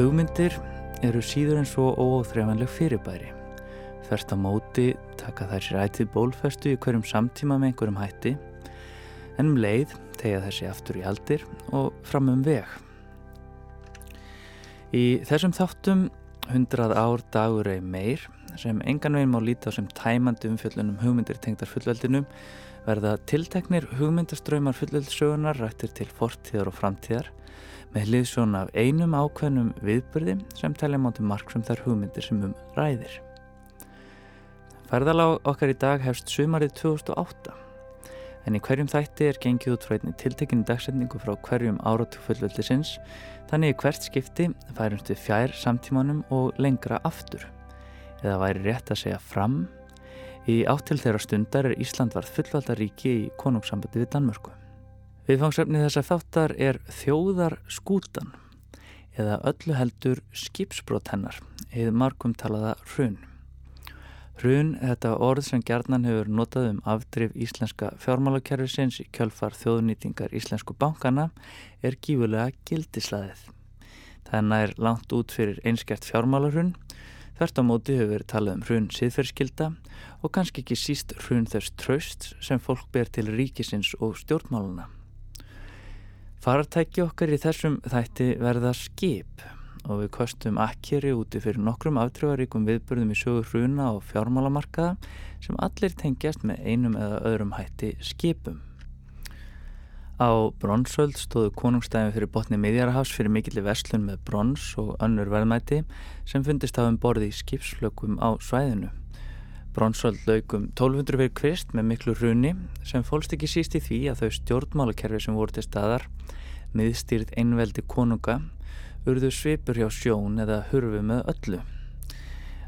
Hugmyndir eru síður en svo óóþrefanleg fyrirbæri. Þverst á móti taka þær sér ætið bólfestu í hverjum samtíma með einhverjum hætti en um leið tegja þessi aftur í aldir og fram um veg. Í þessum þáttum 100 ár dagur eða meir sem engan veginn má líta á sem tæmandi umfjöllunum hugmyndir tengdar fullveldinu verða tilteknir hugmyndaströymar fullveldsögunar rættir til fortíðar og framtíðar með hliðsjón af einum ákveðnum viðbyrði sem telja mátu mark sem þær hugmyndir sem um ræðir. Færðalág okkar í dag hefst sumarið 2008 en í hverjum þætti er gengið út frá einni tiltekinu dagsendingu frá hverjum áratu fullveldisins þannig í hvert skipti færumst við fjær samtímanum og lengra aftur eða væri rétt að segja fram í áttil þeirra stundar er Ísland varð fullvaldaríki í konungssambandi við Danmörku. Viðfangsefni þessar þáttar er þjóðar skútan eða öllu heldur skipsbrót hennar eða markum talaða hrun. Hrun, þetta orð sem gerðnan hefur notað um afdrif íslenska fjármálakerfisins í kjölfar þjóðnýtingar íslensku bankana er gífulega gildislaðið. Þannig er langt út fyrir einskjart fjármálarhrun, þvert á móti hefur verið talað um hrun síðferðskilda og kannski ekki síst hrun þess tröst sem fólk ber til ríkisins og stjórnmáluna. Farartæki okkar í þessum þætti verða skip og við kostum akkeri úti fyrir nokkrum aftrjóðaríkum viðbörðum í sögur hruna og fjármálamarkaða sem allir tengjast með einum eða öðrum hætti skipum. Á bronsöld stóðu konungstæðin fyrir botni miðjarahás fyrir mikilli verslun með brons og önnur verðmæti sem fundist hafum borði í skipsflökum á svæðinu. Bronsöld laugum 1200 fyrir kvist með miklu hruni sem fólst ekki síst í því að þau stjórnmálakerfi sem voru til staðar miðstýrt einveldi konunga urðu svipur hjá sjón eða hurfu með öllu.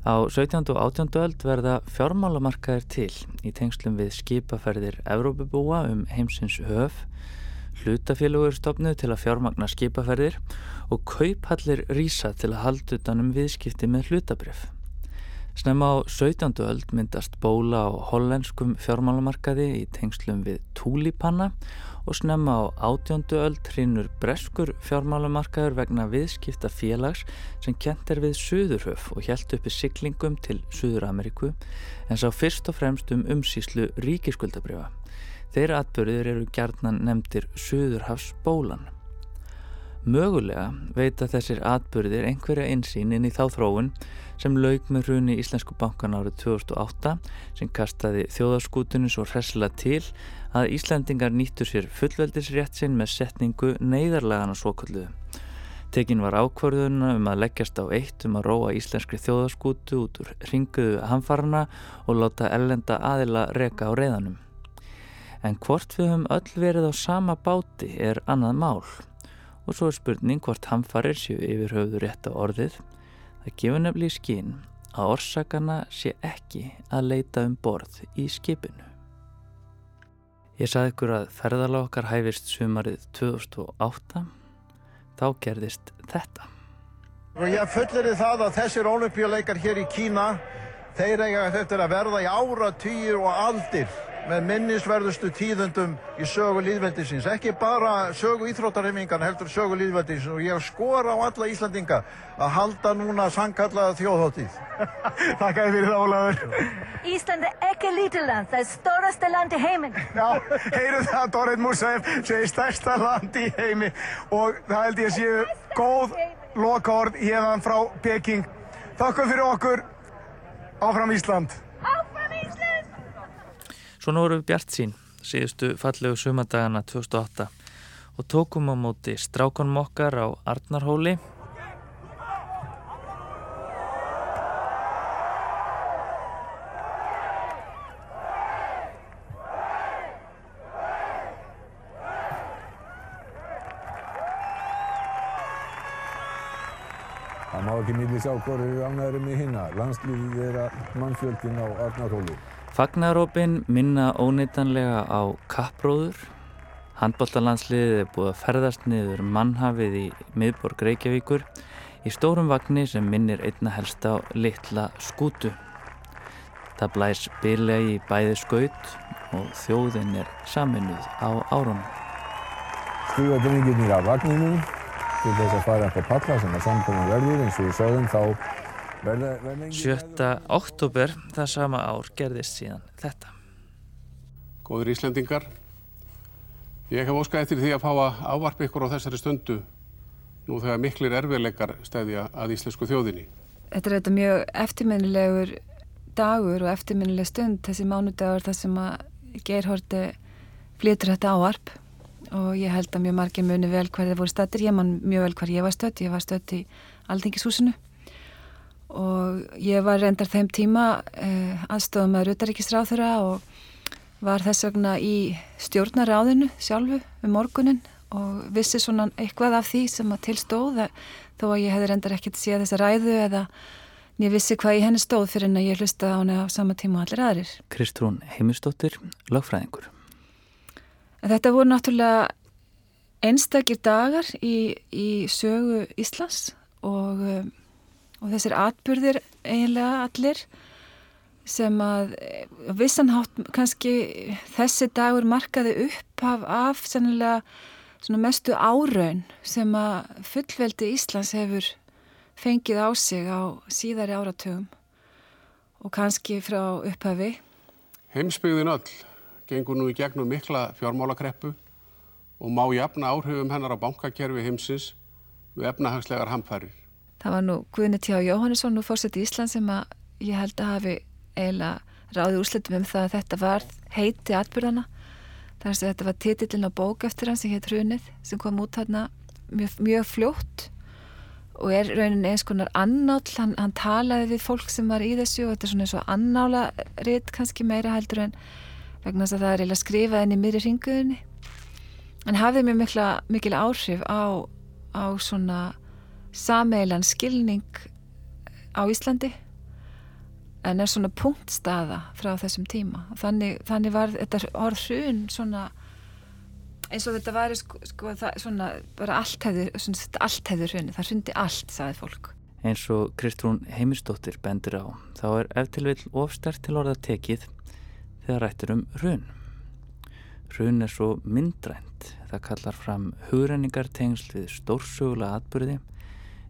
Á 17. og 18. öld verða fjármálamarkaðir til í tengslum við skipaferðir Evrópubúa um heimsins höf, hlutafélagur stopnuð til að fjármagna skipaferðir og kauphallir rýsa til að halda utanum viðskipti með hlutabrif. Snemma á 17. öld myndast bóla á hollenskum fjármálamarkaði í tengslum við túlipanna og snemma á átjóndu öll hrinur breskur fjármálamarkaður vegna viðskipta félags sem kent er við Suðurhöf og hjælt uppi siglingum til Suður-Ameríku en sá fyrst og fremst um umsýslu ríkiskuldabriða. Þeirra atbyrðir eru gjarnan nefndir Suðurhafsbólan. Mögulega veita þessir atbyrðir einhverja einsýn inn í þá þróun sem laug með hruni Íslensku bankan árið 2008 sem kastaði þjóðarskútunum svo hressilega til að Íslandingar nýttur sér fullveldisrétt sinn með setningu neyðarlegana svokalluðu. Tekin var ákvarðuna um að leggjast á eitt um að róa íslenskri þjóðarskútu út úr ringuðu hamfarna og láta ellenda aðila reka á reyðanum. En hvort við höfum öll verið á sama báti er annað mál og svo er spurning hvort hamfarir séu yfir höfðu rétt á orðið Það gefur nefnilega í skinn að orsakana sé ekki að leita um borð í skipinu. Ég saði ykkur að ferðalega okkar hæfist sumarið 2008. Þá gerðist þetta. Ég fullir í það að þessir olimpíuleikar hér í Kína, þeir eiga þetta að verða í ára, týjir og aldir með minnisverðustu tíðundum í sögu líðveldisins. Ekki bara sögu íþróttarheimingan heldur sögu líðveldisins og ég skor á alla Íslandinga að halda núna sangkallaða þjóðhóttíð. Takk að þið fyrir það, Ólafur. Ísland er ekki lítið land, það er stórasta land í heiminn. Já, heyru það, Dorrit Músæf, segir stærsta land í heimi og það held ég séu góð lokaord hérðan frá Peking. Takk fyrir okkur. Áfram Ísland. Svona voru við bjart sín síðustu fallegu sumadagana 2008 og tókum á móti strákonum okkar á Arnarhóli Það má ekki milli sjá hverju ánæðurum í hinna. Landslýðið er að mannfjöldin á Arnarhóli. Fagnarópin minna óneitanlega á kappróður. Handbóltalandsliðið er búið að ferðast niður mannhafið í miðborg Reykjavíkur í stórum vagnir sem minnir einna helst á litla skútu. Það blæs byrlegi í bæði skaut og þjóðin er saminuð á árunum. Stíða drengirnir af vagninum til þess að fara upp á palla sem að samkoma verður eins og við sögum þá 7. oktober það sama ár gerðist síðan þetta. Góður Íslendingar, ég hef óskað eftir því að fá að ávarpa ykkur á þessari stundu nú þegar miklir erfiðleikar stæðja að íslensku þjóðinni. Þetta er þetta mjög eftirminnilegur dagur og eftirminnileg stund þessi mánudagur þar sem að Geirhorti flytur þetta ávarp og ég held að mjög margir muni vel hver þið voru stættir, ég man mjög vel hver ég var stött, ég var stött í Aldingishúsinu og ég var reyndar þeim tíma eh, aðstofum með Rutaríkisráþura og var þess vegna í stjórnaráðinu sjálfu um morgunin og vissi svona eitthvað af því sem að tilstóð þó að ég hefði reyndar ekkert séð þessa ræðu eða ég vissi hvað ég henni stóð fyrir en að ég hlusta á henni á sama tíma og allir aðrir. Kristrún Heimistóttir, lagfræðingur. Þetta voru náttúrulega einstakir dagar í, í sögu Íslands og, og þessir atbyrðir eiginlega allir sem að vissanhátt kannski þessi dagur markaði upp af, af sennilega mestu áraun sem að fullveldi Íslands hefur fengið á sig á síðari áratögum og kannski frá upphafi. Heimsbyggðin öll gengur nú í gegnum mikla fjármálakreppu og má jafna áhrifum hennar á bankakerfi heimsins við efnahagslegar hamfærir. Það var nú Guðni T. Jóhannesson og fórsett í Ísland sem að ég held að hafi eiginlega ráði úrslutum um það að þetta var heiti atbyrðana. Er að þetta var titillin á bók eftir hann sem heit Hrunið sem kom út hérna mjög, mjög fljótt og er raunin eins konar annáll, hann, hann talaði við fólk sem var í þessu og þetta er svona eins og annála rétt kannski meira heldur en vegna þess að það er eiginlega skrifað inn í miðri ringuðinni en hafði mjög mikla, mikil áhrif á, á svona sameilan skilning á Íslandi en er svona punktstaða frá þessum tíma þannig, þannig var þetta orð hrun svona eins og þetta var sko, sko, það, svona, bara allt hefði, allt hefði hrunni, það hrundi allt, sagði fólk. Eins og Kristrún Heimistóttir bendir á, þá er eftirvill ofstert til orða tekið þegar rættir um hrun. Hrun er svo myndrænt, það kallar fram hugrenningar tengsl við stórsögulega atbyrði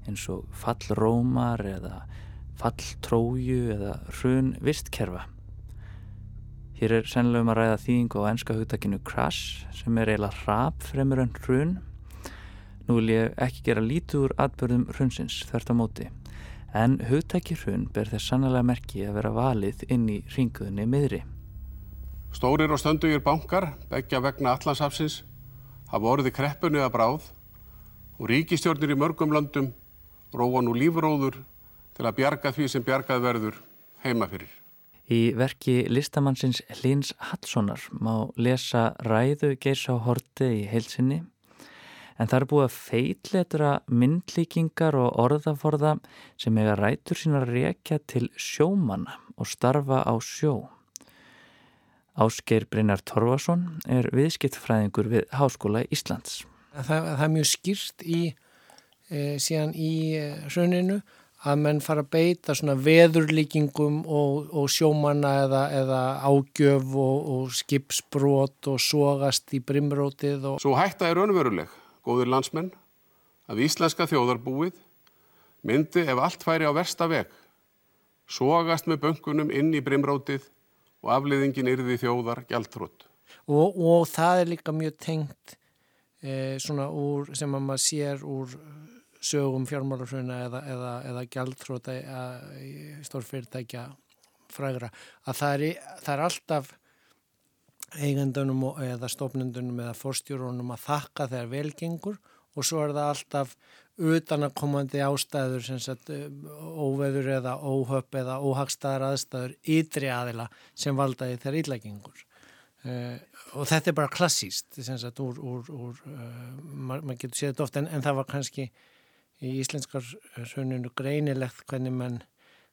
eins og fall rómar eða fall tróju eða hrun vistkerfa. Hér er sennilega um að ræða þýðingu á enska hugtakinu crash sem er eiginlega rap fremur en hrun. Nú vil ég ekki gera lítið úr atbyrðum hrunsins þvert á móti en hugtaki hrun ber þess sannlega merki að vera valið inn í ringuðinni miðri. Stórir og stöndugir bankar, begja vegna allansafsins, hafa orðið kreppunni að bráð og ríkistjórnir í mörgum löndum róa nú lífróður til að bjarga því sem bjargað verður heima fyrir. Í verki listamannsins Lins Hadssonar má lesa ræðu Geirsá Horti í heilsinni en það er búið að feitletra myndlíkingar og orðaforða sem eiga rætur sína að rekja til sjómanna og starfa á sjó. Ásgeir Brynjar Torfason er viðskiptfræðingur við Háskóla Íslands. Það, það er mjög skýrt í, e, síðan í e, rauninu að menn fara að beita svona veðurlíkingum og, og sjómanna eða, eða ágjöf og, og skipsbrot og sógast í brimrótið. Og... Svo hætta er önveruleg, góðir landsmenn, að íslenska þjóðarbúið myndi ef allt færi á versta veg, sógast með böngunum inn í brimrótið og afliðingin yrði þjóðar gjaldtrótt. Og, og það er líka mjög tengt eh, svona úr, sem að maður sér úr sögum fjármálarhruna eða, eða, eða gjaldþróta stórfyrirtækja frægra að það er, það er alltaf eigendunum eða stofnendunum eða forstjórunum að þakka þegar velgengur og svo er það alltaf utanakomandi ástæður sagt, óveður eða óhöpp eða óhagstæðar aðstæður ytri aðila sem valdaði þegar ílægengur uh, og þetta er bara klassíst sagt, úr, úr, úr uh, maður getur séð þetta ofta en, en það var kannski í íslenskar rauninu greinilegt hvernig mann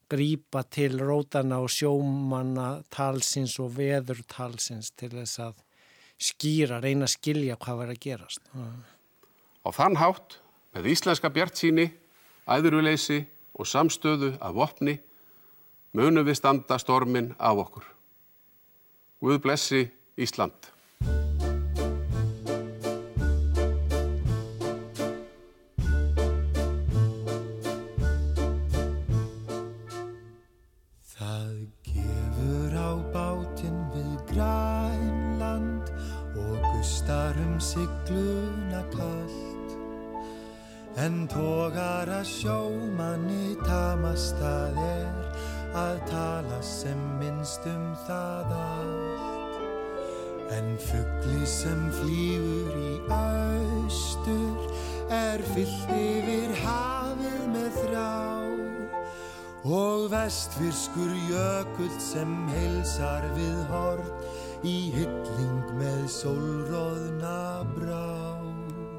grýpa til rótana og sjómanna talsins og veður talsins til þess að skýra, reyna að skilja hvað verður að gerast. Á þann hátt með íslenska bjart síni, æðuruleysi og samstöðu af vopni munum við standa stormin af okkur. Guð blessi Ísland.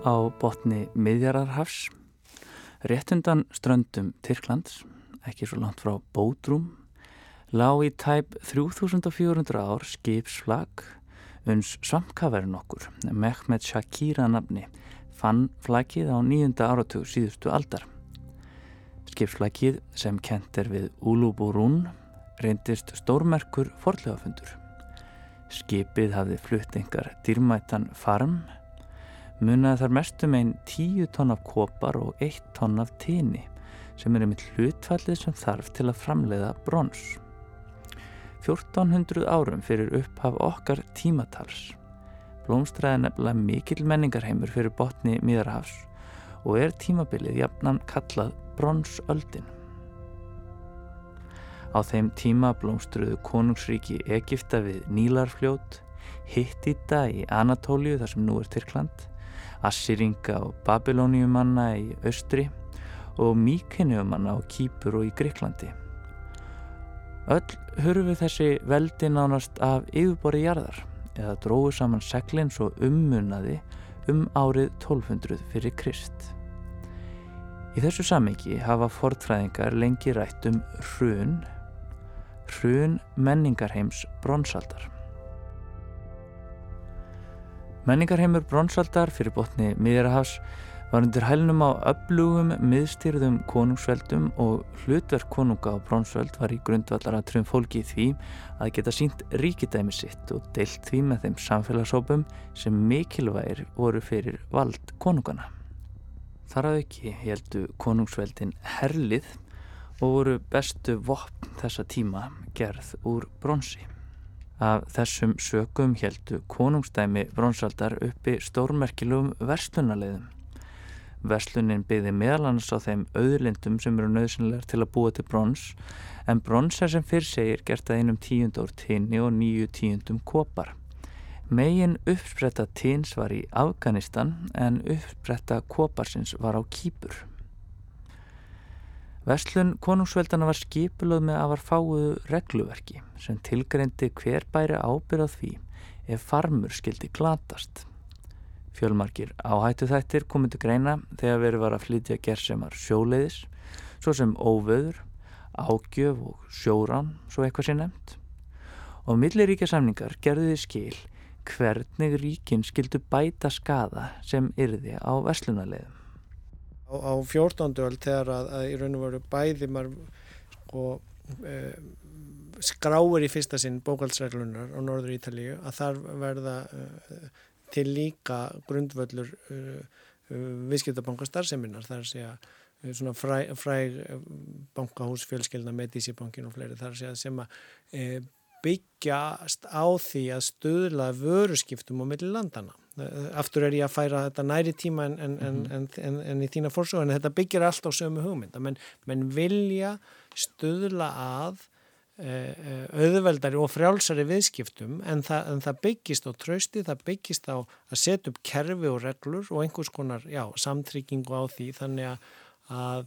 Á botni miðjararhafs, réttundan ströndum Tyrklands, ekki svo langt frá Bótrúm, lág í tæp 3400 ár skipsflag uns svamkaverðin okkur, Mehmet Shakira nafni, fann flagið á nýjunda áratug síðustu aldar. Skipsflagið sem kent er við Uluburún reyndist stórmerkur forlegafundur. Skipið hafði flutt engar dýrmætan farm, munaði þar mestum einn tíu tonn af kopar og eitt tonn af tíni sem er einmitt hlutfallið sem þarf til að framleiða brons. 1400 árum fyrir upphaf okkar tímatals. Blómstræði nefnilega mikil menningarheimur fyrir botni Míðarhafs og er tímabilið jafnan kallað bronsöldin. Á þeim tíma blómstruðu konungsríki Egipta við Nílarfljót, Hittita í Anatóliu þar sem nú er Tyrkland, Assýringa og Babilóniumanna í Östri og Míkinumanna á Kýpur og í Greiklandi. Öll hurfu þessi veldi nánast af yfirbori jarðar eða dróðu saman seglinn svo ummunaði um árið 1200 fyrir Krist. Í þessu samengi hafa fortfræðingar lengi rætt um hrun, hrun menningarheims bronsaldar. Menningarheimur bronsaldar fyrir botni miðjarahafs var undir hælnum á öflugum miðstyrðum konungsveldum og hlutverk konunga á bronsveld var í grundvallaratriðum fólki í því að geta sínt ríkidæmi sitt og deilt því með þeim samfélagsópum sem mikilvægir voru fyrir vald konungana. Þar að ekki heldu konungsveldin herlið og voru bestu vopn þessa tíma gerð úr bronsi. Af þessum sökum heldu konungstæmi bronsaldar uppi stórmerkilum verslunarleiðum. Verslunin byggði meðalans á þeim auðlindum sem eru nöðsynlegar til að búa til brons en brons er sem fyrr segir gert að einum tíund úr tíni og nýju tíundum kopar. Megin uppspretta tíns var í Afganistan en uppspretta koparsins var á Kýpur. Vestlun konungsveldana var skipulöð með að var fáuðu regluverki sem tilgreindi hver bæri ábyrðað því ef farmur skildi glatast. Fjölmarkir áhættu þættir komið til greina þegar verið var að flytja gerðsemar sjóleiðis, svo sem óvöður, ágjöf og sjóran, svo eitthvað sé nefnt. Og milliríkja samningar gerði þið skil hvernig ríkin skildu bæta skada sem yrði á vestlunarleiðum. Á, á 14. öll þegar að, að í raun og veru bæði maður sko, e, skráir í fyrsta sinn bókaldsreglunar á Norður Ítalíu að þar verða e, til líka grundvöldur e, viðskiptabanka starfseminar þar sé að svona fræg, fræg bankahús fjölskelna með Dísibankin og fleiri þar sé að sem að e, byggjast á því að stöðla vöruskiptum á milli landana aftur er ég að færa þetta næri tíma en, en, mm -hmm. en, en í þína fórsögun en þetta byggir allt á sömu hugmynda menn, menn vilja stöðla að e, auðveldari og frjálsari viðskiptum en það, en það byggist á trausti, það byggist á að setja upp kerfi og reglur og einhvers konar já, samtryggingu á því þannig að,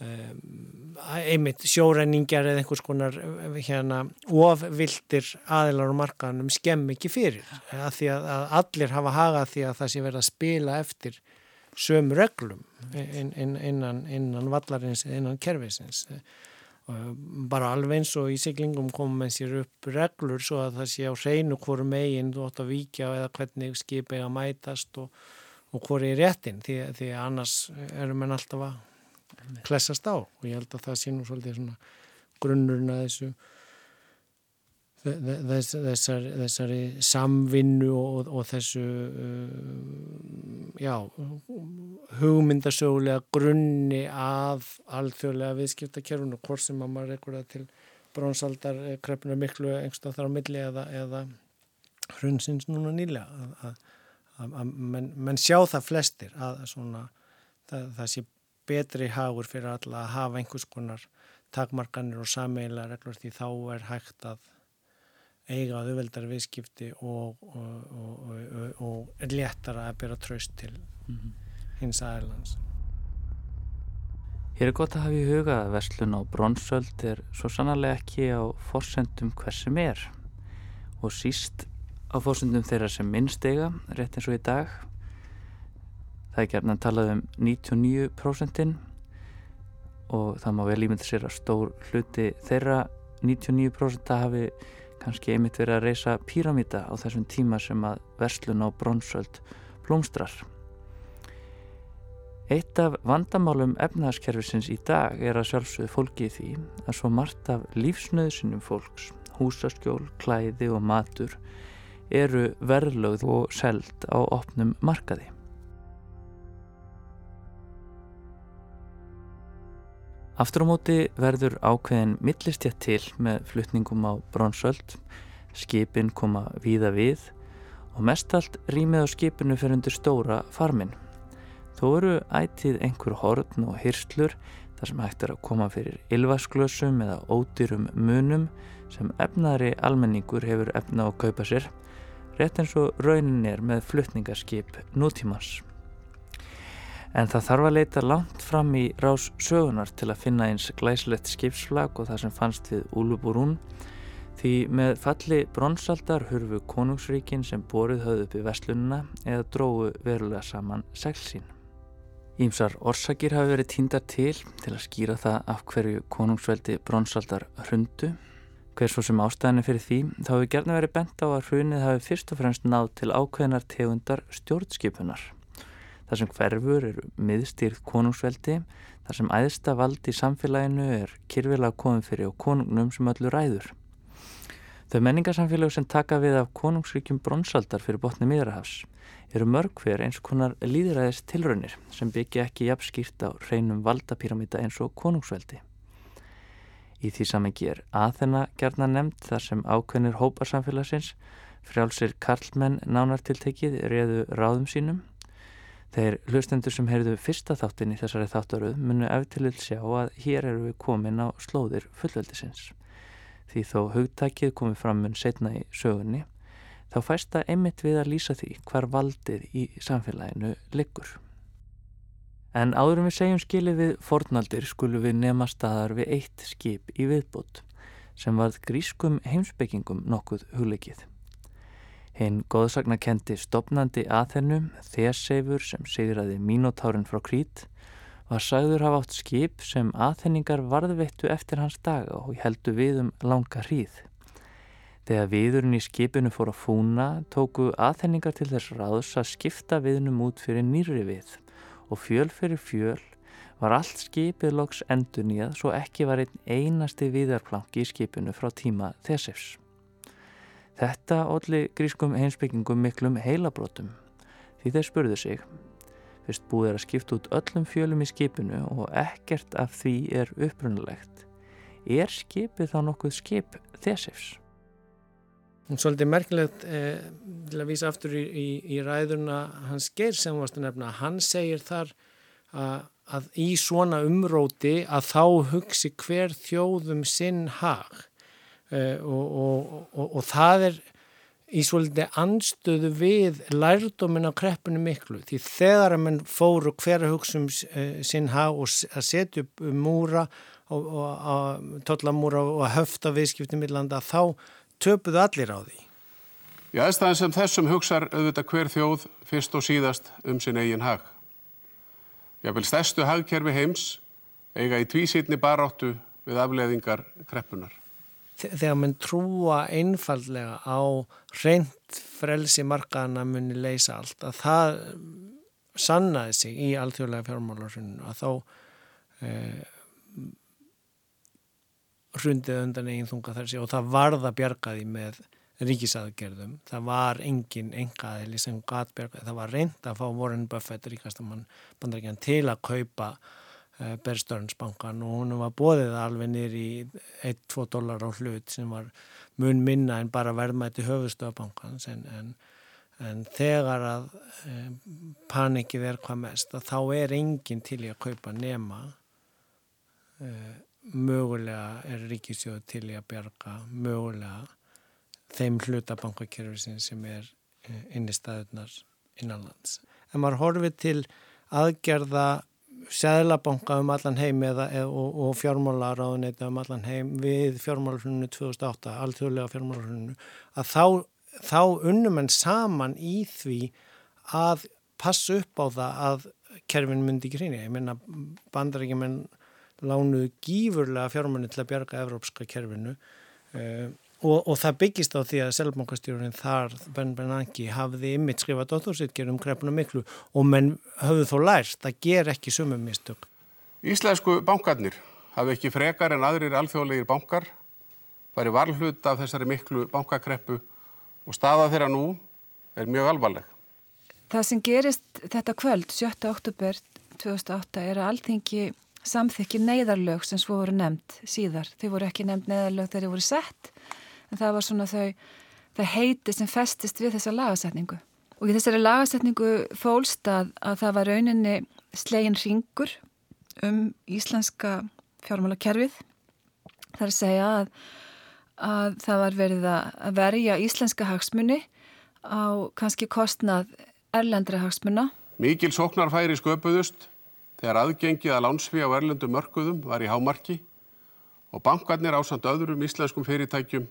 einmitt sjóræningjar eða einhvers konar hérna ofvildir aðilar og markaðanum skemm ekki fyrir. Að því að, að allir hafa hagað því að það sé verið að spila eftir sömu reglum inn, inn, innan, innan vallarins innan kervisins bara alveg eins og í siglingum komum með sér upp reglur svo að það sé á hreinu hvoru megin þú ótt að víkja eða hvernig skip eiga að mætast og, og hvoru er réttin því, því annars erum við alltaf að klessast á. Og ég held að það sé nú svolítið grunnurinn að þessu þess, þessari, þessari samvinnu og, og þessu uh, já hugmyndasögulega grunni af alþjóðlega viðskiptakerfun og hvort sem að maður ekkur að til brónsaldar krepna miklu engst á þar á milli eða, eða hrunsins núna nýlega að, menn sjá það flestir að svona, það, það sé betri hagur fyrir alla að hafa einhvers konar takmarkanir og sammeila reglur því þá er hægt að eiga auðveldar viðskipti og, og, og, og er léttara að byrja tröst til hins aðeins. Hér er gott að hafa í huga að verslun á bronsöld er svo sannarlega ekki á fórsendum hversum er og síst á fórsendum þeirra sem minnst eiga, rétt eins og í dag. Það er gerðan að tala um 99% og það má vel ímynda sér að stór hluti þeirra 99% hafi kannski einmitt verið að reysa píramíta á þessum tíma sem að verslun á bronsöld blómstrar. Eitt af vandamálum efnaðaskerfisins í dag er að sjálfsögðu fólki í því að svo margt af lífsnöðsunum fólks, húsaskjól, klæði og matur eru verðlögð og seld á opnum markaði. Aftur á móti verður ákveðin millistjætt til með flutningum á bronsöld, skipin koma víða við og mestalt rýmið á skipinu fyrir undir stóra farmin. Þó eru ætið einhver hortn og hyrslur þar sem hægt er að koma fyrir ylvasklösum eða ódýrum munum sem efnaðri almenningur hefur efna á kaupa sér, rétt eins og raunin er með flutningarskip nútímans. En það þarf að leita langt fram í rás sögunar til að finna eins glæslegt skipsflag og það sem fannst við Úluburún því með falli bronsaldar hurfu konungsríkin sem borið höfðu upp í vestlununa eða dróðu verulega saman seglsín. Ímsar orsakir hafi verið týndar til til að skýra það af hverju konungsveldi bronsaldar hrundu. Hver svo sem ástæðinu fyrir því þá hefur gerna verið bent á að hrunið hafi fyrst og fremst náð til ákveðinar tegundar stjórnskipunar. Það sem hverfur eru miðstýrð konungsveldi, þar sem æðsta vald í samfélaginu er kyrfilega komið fyrir og konungnum sem öllu ræður. Þau menningarsamfélag sem taka við af konungsríkjum bronsaldar fyrir botni miðrahafs eru mörg hver eins konar líðræðis tilraunir sem byggja ekki jafnskýrt á hreinum valdapíramíta eins og konungsveldi. Í því samengi er aðþenna gerna nefnd þar sem ákveðnir hóparsamfélagsins frjálsir karlmenn nánartiltekið reðu ráðum sínum Þeir hlustendur sem heyrðu fyrsta þáttin í þessari þáttaröð munu eftirlil sjá að hér eru við komin á slóðir fullveldisins. Því þó hugtækið komið fram mun setna í sögunni, þá fæst það einmitt við að lýsa því hvar valdið í samfélaginu liggur. En áðurum við segjum skilið við fornaldir skulum við nema staðar við eitt skip í viðbútt sem varð grískum heimsbyggingum nokkuð hugleikið. Hinn góðsagnakendi stopnandi aðhennum, Theseifur sem sigraði Mínótárin frá Krít, var sagður hafa átt skip sem aðhenningar varðveittu eftir hans daga og heldu við um langa hríð. Þegar viðurinn í skipinu fór að fúna, tóku aðhenningar til þess ráðs að skipta viðnum út fyrir nýri við og fjöl fyrir fjöl var allt skipið loks endur nýjað svo ekki var einn einasti viðarplanki í skipinu frá tíma Theseifs. Þetta allir grískum heimsbyggingum miklum heilabrótum því þeir spurðu sig fyrst búið er að skipta út öllum fjölum í skipinu og ekkert af því er upprunalegt. Er skipið þá nokkuð skip þessifs? Svolítið merkilegt eh, til að vísa aftur í, í, í ræðuna hans geir sem varst að nefna. Hann segir þar að, að í svona umróti að þá hugsi hver þjóðum sinn hag og, og, og, og það er í svolítið anstöðu við lærdómin á kreppunum miklu því þegar að mann fóru hver að hugsa um uh, sinn hag og að setja upp múra og tollamúra og að höfta viðskiptum í landa þá töpuðu allir á því. Já, aðstæðan sem þessum hugsar auðvitað hver þjóð fyrst og síðast um sinn eigin hag. Jável stærstu hagkerfi heims eiga í tvísýtni baráttu við afleðingar kreppunar þegar mann trúa einfallega á reynd frelsi markaðana muni leysa allt að það sannaði sig í alþjóðlega fjármálarsunum að þá eh, hrundið undan eigin þunga þessi og það varða bjargaði með ríkisaðgerðum. Það var engin engaðili sem gat bjargaði. Það var reynd að fá Warren Buffett ríkastamann bandaríkjan til að kaupa Berstörnsbankan og hún var bóðið alveg nýri í 1-2 dólar á hlut sem var mun minna en bara verðmætti höfustöðabankans en, en, en þegar að e, panikið er hvað mest þá er enginn til í að kaupa nema e, mögulega er ríkisjóð til í að bjarga mögulega þeim hlutabankakerfi sem er inn í staðunar innanlands. En maður horfið til aðgerða Sæðlabanka um allan heim eða, og, og fjármálaráðuneyta um allan heim við fjármálarhunnu 2008, alþjóðlega fjármálarhunnu, að þá, þá unnum en saman í því að passa upp á það að kerfin myndi hreina. Ég menna bandarækjumenn lánuðu gífurlega fjármánni til að bjarga evrópska kerfinu og Og, og það byggist á því að selbankastjórun þar, Ben Bernanke, hafði ymmit skrifað dóttórsitger um krepuna miklu og menn hafðu þó lært að gera ekki sumum mistök. Íslensku bankarnir hafi ekki frekar en aðrir alþjóðlegir bankar væri varlhlut af þessari miklu bankakreppu og staða þeirra nú er mjög alvarleg. Það sem gerist þetta kvöld, 7. oktober 2008, er að alþingi samþykki neyðarlög sem svo voru nefnd síðar. Þau voru ekki nefnd neyðarlög þegar þau voru sett en það var svona þau, þau heiti sem festist við þessa lagasetningu. Og í þessari lagasetningu fólst að, að það var rauninni slegin ringur um íslenska fjármálakerfið. Það er að segja að, að það var verið að verja íslenska hagsmunni á kannski kostnað erlendra hagsmunna. Mikil sóknarfæri sköpuðust þegar aðgengið að lánsfi á erlendu mörkuðum var í hámarki og bankarnir ásand öðrum íslenskum fyrirtækjum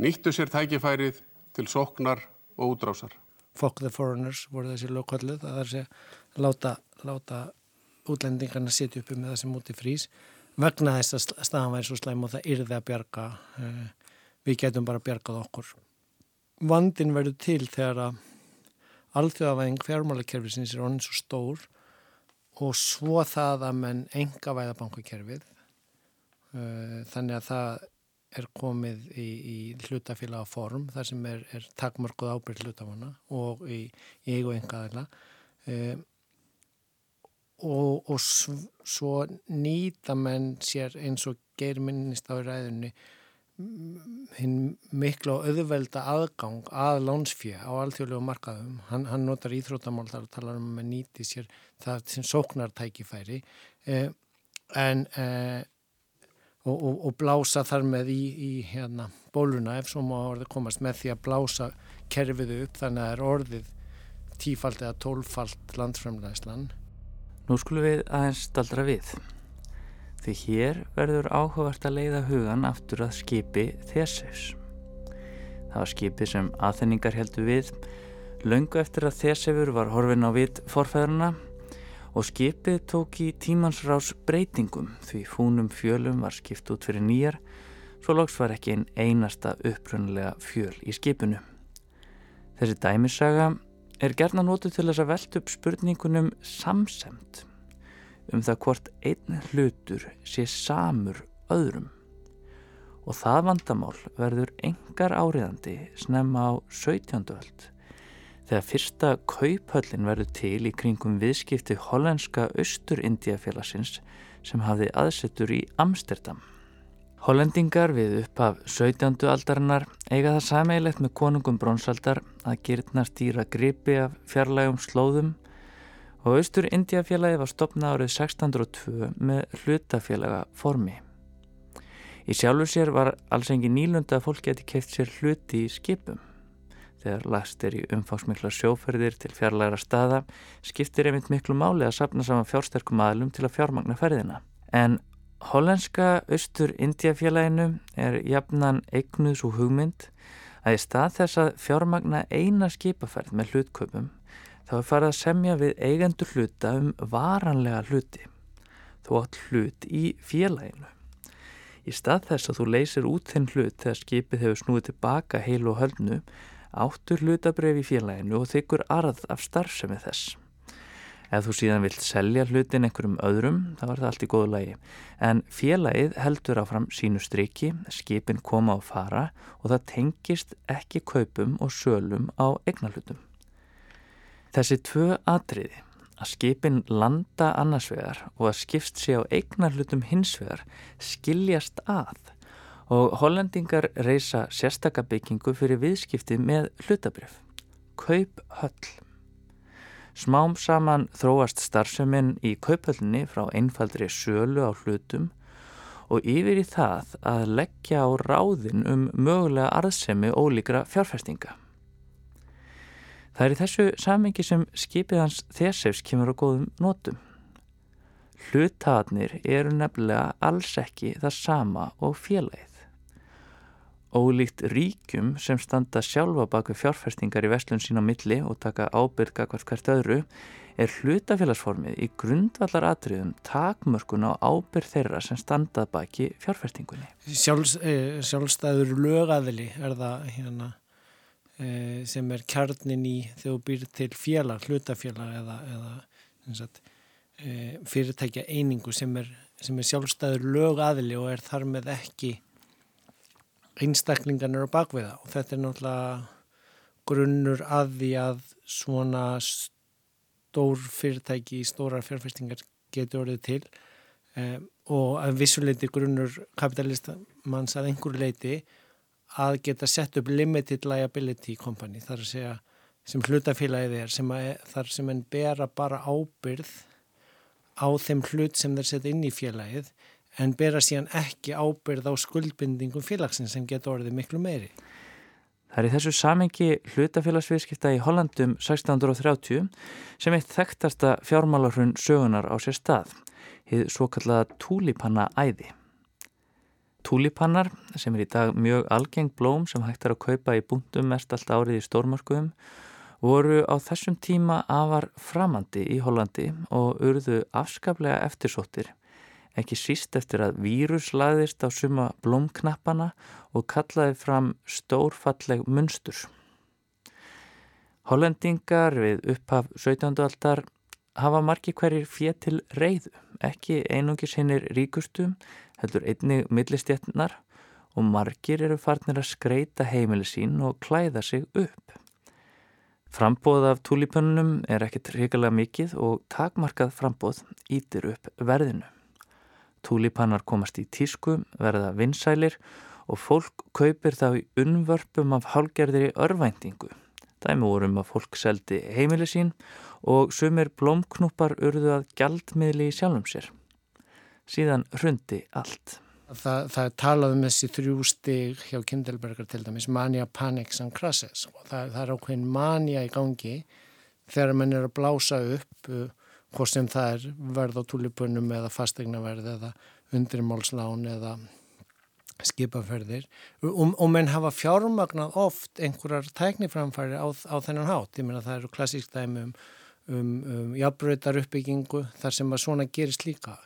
nýttu sér tækifærið til sóknar og útrásar. Fuck the foreigners voru þessi lögkvallið að það er að láta, láta útlendingarna setja uppi með það sem úti frýs vegna þess að staðan væri svo slæm og það yrði að bjarga eh, við getum bara bjargað okkur vandin verður til þegar að alþjóðavæðing fjármálakerfisins er onn svo stór og svo það að menn enga væða bankakerfið eh, þannig að það er komið í, í hlutafélaga form þar sem er, er takmörkuð ábyrg hlutafanna og í, í eigu engaðila e, og, og svo nýta menn sér eins og geir minnist á ræðunni hinn miklu og auðvelda aðgang að lánsfjö á alþjóðlegu markaðum. Hann, hann notar íþróttamál þar að tala um að nýti sér það sem sóknartækifæri. Eh, en eh, og, og, og blása þar með í, í hérna, bóluna ef svo má orðið komast með því að blása kerfiðu upp þannig að það er orðið tífald eða tólfald landframlæslan. Nú skulum við aðeins staldra við. Því hér verður áhugavert að leiða hugan aftur að skipi Theseus. Það var skipi sem aðþenningar heldur við. Laungu eftir að Theseus var horfin á vit forfæðurna og skipið tók í tímansrás breytingum því fúnum fjölum var skipt út fyrir nýjar svo loks var ekki einn einasta upprunnulega fjöl í skipinu. Þessi dæmissaga er gerna nótu til þess að velta upp spurningunum samsemt um það hvort einn hlutur sé samur öðrum og það vandamál verður engar áriðandi snemma á 17. öld þegar fyrsta kauphöllin verður til í kringum viðskipti hollenska Östur-Indiafélagsins sem hafði aðsettur í Amsterdam. Hollendingar við upphaf 17. aldarinnar eiga það sameigilegt með konungum bronsaldar að gerðna stýra gripi af fjarlægum slóðum og Östur-Indiafélagi var stopnað árið 1602 með hlutafélaga formi. Í sjálfu sér var alls engi nýlunda að fólk geti keift sér hluti í skipum þegar lagst er í umfangsmikla sjóferðir til fjarlæra staða skiptir einmitt miklu máli að sapna saman fjársterkum aðlum til að fjármagna ferðina. En hollenska austur-Indiafélaginu er jafnan eignuðs og hugmynd að í stað þess að fjármagna eina skipaferð með hlutköpum þá er farið að semja við eigendur hluta um varanlega hluti þó allt hlut í félaginu. Í stað þess að þú leysir út þinn hlut þegar skipið hefur snúið tilbaka heil og höldnu áttur hlutabref í félaginu og þykkur arð af starfsemi þess. Ef þú síðan vilt selja hlutin einhverjum öðrum, þá er það allt í góðu lagi. En félagið heldur áfram sínu striki, skipin koma á fara og það tengist ekki kaupum og sölum á eignarhlutum. Þessi tvö atriði, að skipin landa annarsvegar og að skipst sé á eignarhlutum hinsvegar, skiljast að og hollendingar reysa sérstakabyggingu fyrir viðskipti með hlutabrif, kauphöll. Smám saman þróast starfseminn í kauphöllinni frá einfaldri sölu á hlutum og yfir í það að leggja á ráðin um mögulega arðsemi ólíkra fjárfestinga. Það er í þessu samengi sem skipið hans Þesefs kemur á góðum nótum. Hlutaðnir eru nefnilega alls ekki það sama og félagið. Ólíkt ríkjum sem standa sjálfa baku fjárfestingar í vestlun sín á milli og taka ábyrga hvert hvert öðru er hlutafélagsformið í grundvallar atriðum takmörkun á ábyrg þeirra sem standað baki fjárfestingunni. Sjálfs, eh, sjálfstæður lögaðili er það hérna, eh, sem er kjarnin í þegar býr til félag, hlutafélag eða, eða sagt, eh, fyrirtækja einingu sem er, sem er sjálfstæður lögaðili og er þar með ekki einstaklingarnir á bakviða og þetta er náttúrulega grunnur að því að svona stór fyrirtæki í stórar fjárfestingar getur orðið til. Um, og að vissuleiti grunnur kapitalistamanns að einhver leiti að geta sett upp limited liability company þar að segja sem hlutafélagið er sem að, þar sem enn bera bara ábyrð á þeim hlut sem þeir setja inn í félagið en bera síðan ekki ábyrð á skuldbindingum félagsins sem getur orðið miklu meiri. Það er í þessu samengi hlutafélagsviðskipta í Hollandum 1630 sem eitt þekktasta fjármálarhrun sögunar á sér stað, hið svo kallaða túlipanna æði. Túlipannar, sem er í dag mjög algeng blóm sem hægt er að kaupa í búndum mest allt árið í stórmarkuðum, voru á þessum tíma afar framandi í Hollandi og urðu afskaplega eftirsóttir ekki síst eftir að vírus laðist á suma blómknappana og kallaði fram stórfalleg munstur. Hollendingar við upphaf 17. aldar hafa margi hverjir fér til reyðu, ekki einungis hinnir ríkustu, heldur einnig millistjætnar og margir eru farnir að skreita heimili sín og klæða sig upp. Frambóð af túlipönnum er ekkert reyngalega mikið og takmarkað frambóð ítir upp verðinu. Túlipannar komast í tísku, verða vinsælir og fólk kaupir þá í unnvörpum af hálgerðir í örvæntingu. Dæmi vorum að fólk seldi heimili sín og sumir blómknúpar urðu að gjaldmiðli í sjálfum sér. Síðan hrundi allt. Það, það er talað um þessi þrjú stig hjá Kindelberger til dæmis, mania, panics and crashes. Það, það er ákveðin mania í gangi þegar mann er að blása upp hvort sem það er verð á túlipunum eða fastegnaverð eða undrimálslán eða skipaferðir og, og menn hafa fjármagnað oft einhverjar tækniframfæri á, á þennan hátt. Ég meina það eru klassísk dæmi um, um, um jafnbröytar uppbyggingu þar sem að svona gerist líka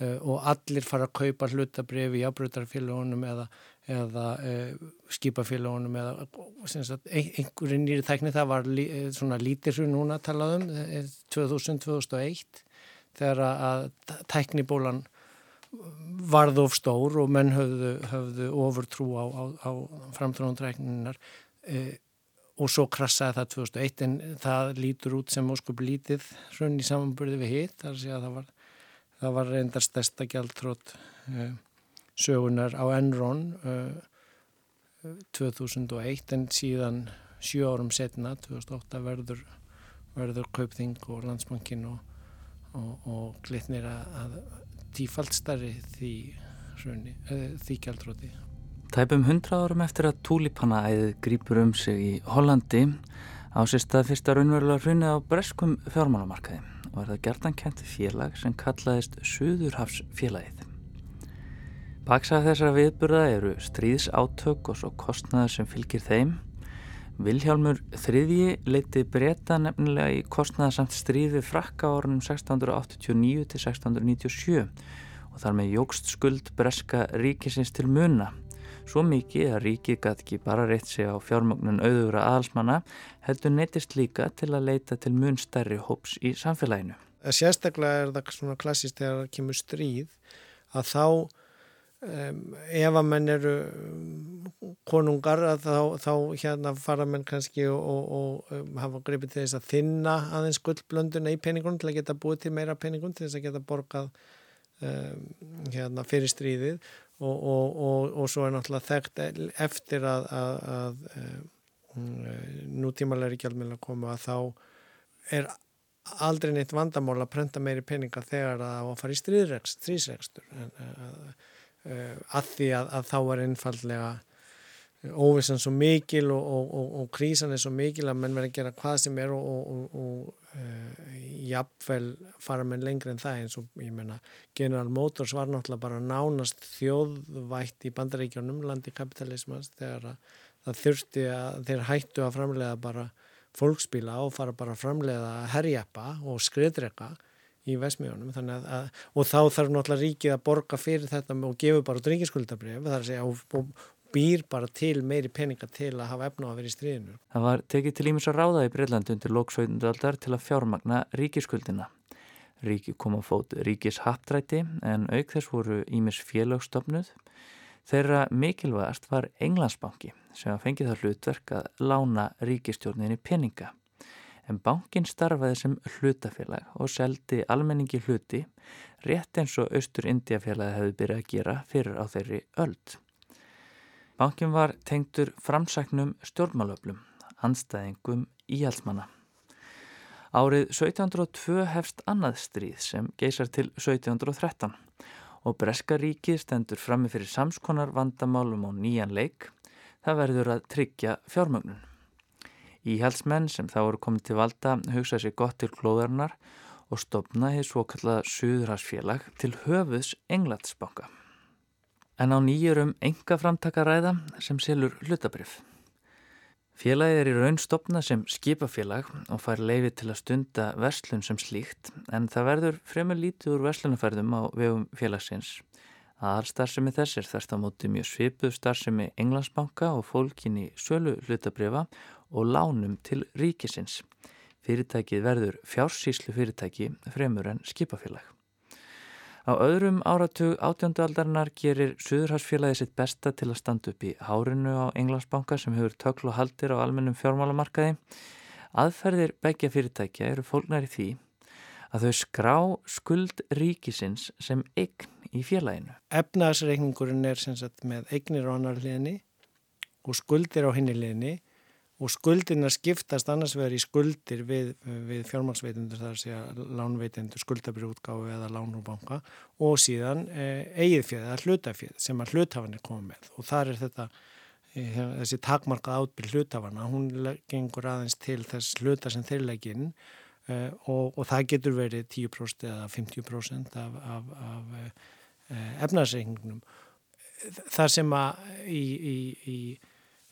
og allir fara að kaupa hlutabrifi í jafnbröytarfélagunum eða, eða uh, skipafélagunum eða einhverju nýri tækni það var lí, svona lítirru núna talaðum 2000-2001 þegar að tæknibólan varð of stór og menn höfðu, höfðu ofurtrú á, á, á framtrónundrækninnar e, og svo krassaði það 2001 en það lítur út sem óskup lítið hrunn í samanbyrði við hitt þar sé að það var, það var reyndar stærsta gjaldtrótt e, sögunar á Enron e, 2001 en síðan sjö árum setna 2008 verður, verður Kaupþing og Landsbankin og, og, og glitnir að, að tífalt starri því, því gældróti. Tæpum hundra árum eftir að túlipannaæðið grýpur um sig í Hollandi á sérstað fyrsta raunverulega hrunni á breskum fjármálamarkaði er það gertankent félag sem kallaðist Suðurhafsfélagið. Baksað þessara viðburða eru stríðsátök og svo kostnaður sem fylgir þeim Vilhjálmur þriðji leiti breyta nefnilega í kostnaðasamt stríði frakka árunum 1689 til 1697 og þar með jógst skuld breska ríkisins til muna. Svo mikið að ríkið gæti ekki bara reitt sig á fjármögnun auðugra aðalsmanna heldur neytist líka til að leita til mun stærri hóps í samfélaginu. Sérstaklega er það svona klassist þegar það kemur stríð að þá Um, ef að menn eru konungar þá, þá hérna fara menn kannski og, og, og um, hafa greipið til þess að þinna aðeins gullblönduna í peningunum til að geta búið til meira peningun til þess að geta borgað um, hérna fyrir stríðið og, og svo er náttúrulega þekkt eftir að, að, að nútímalegri gjaldmiðla komu að þá er aldrei neitt vandamál að prenta meiri peninga þegar það á að fara í stríðsregstur að því að, að þá er einfallega óvissan svo mikil og, og, og, og krísan er svo mikil að menn verður að gera hvað sem er og uh, jafnvel fara með lengri en það eins og ég menna General Motors var náttúrulega bara nánast þjóðvætt í bandaríkjónum landi kapitalismans þegar það þurfti að þeir hættu að framlega bara fólksbíla og fara bara að framlega herjappa og skriðdrega í vesmiðunum og þá þarf náttúrulega ríkið að borga fyrir þetta og gefa bara segja og, og býr bara til meiri peninga til að hafa efna á að vera í stríðinu. Það var tekið til ímis að ráða í Breitlandi undir lóksveitundaldar til að fjármagna ríkiskuldina. Ríki kom á fót ríkis haptræti en auk þess voru ímis félagstofnuð. Þeirra mikilvægast var Englandsbanki sem fengið það hlutverk að lána ríkistjórninni peninga. En bankin starfaði sem hlutafélag og seldi almenningi hluti rétt eins og Östur Indiafélagi hefði byrjað að gera fyrir á þeirri öld. Bankin var tengtur framsæknum stjórnmálöflum, anstæðingum íhalsmanna. Árið 1702 hefst annað stríð sem geysar til 1713 og Breska ríkið stendur frammi fyrir samskonar vandamálum á nýjan leik, það verður að tryggja fjármögnun. Íhalsmenn sem þá eru komið til valda hugsaði sér gott til klóðarnar og stopnaði svo kallaða Suðursfélag til höfuðs Englandsbanka. En á nýjurum enga framtakaræða sem selur hlutabrif. Félagið er í raun stopna sem skipafélag og fær leiði til að stunda verslun sem slíkt en það verður fremur lítið úr verslunafærðum á vegum félagsins. Aðal starfsemi þess er þarst á móti mjög svipuð starfsemi Englandsbanka og fólkin í sölu hlutabrifa og lánum til ríkisins. Fyrirtækið verður fjársýslu fyrirtæki fremur en skipafélag. Á öðrum áratug átjöndualdarinnar gerir Suðurhagsfélagi sitt besta til að standa upp í hárinu á Englandsbanka sem hefur töklu og haldir á almennum fjármálamarkaði. Aðferðir begja fyrirtækja eru fólknar í því að þau skrá skuld ríkisins sem eign í félaginu. Efnaðsreikningurinn er sem sagt með eignir á annar liðni og skuldir á henni liðni og skuldina skiptast annars vegar í skuldir við, við fjármálsveitundur þar að segja lánveitundur, skuldabrjútgáfi eða lánúbanka og síðan eh, eigið fjöð eða hlutafjöð sem að hlutafanir koma með og þar er þetta eh, þessi takmarkað átbyrð hlutafana, hún gengur aðeins til þess hluta sem þeir legginn eh, og, og það getur verið 10% eða 50% af, af, af efnarsreikningnum. Það sem að í, í, í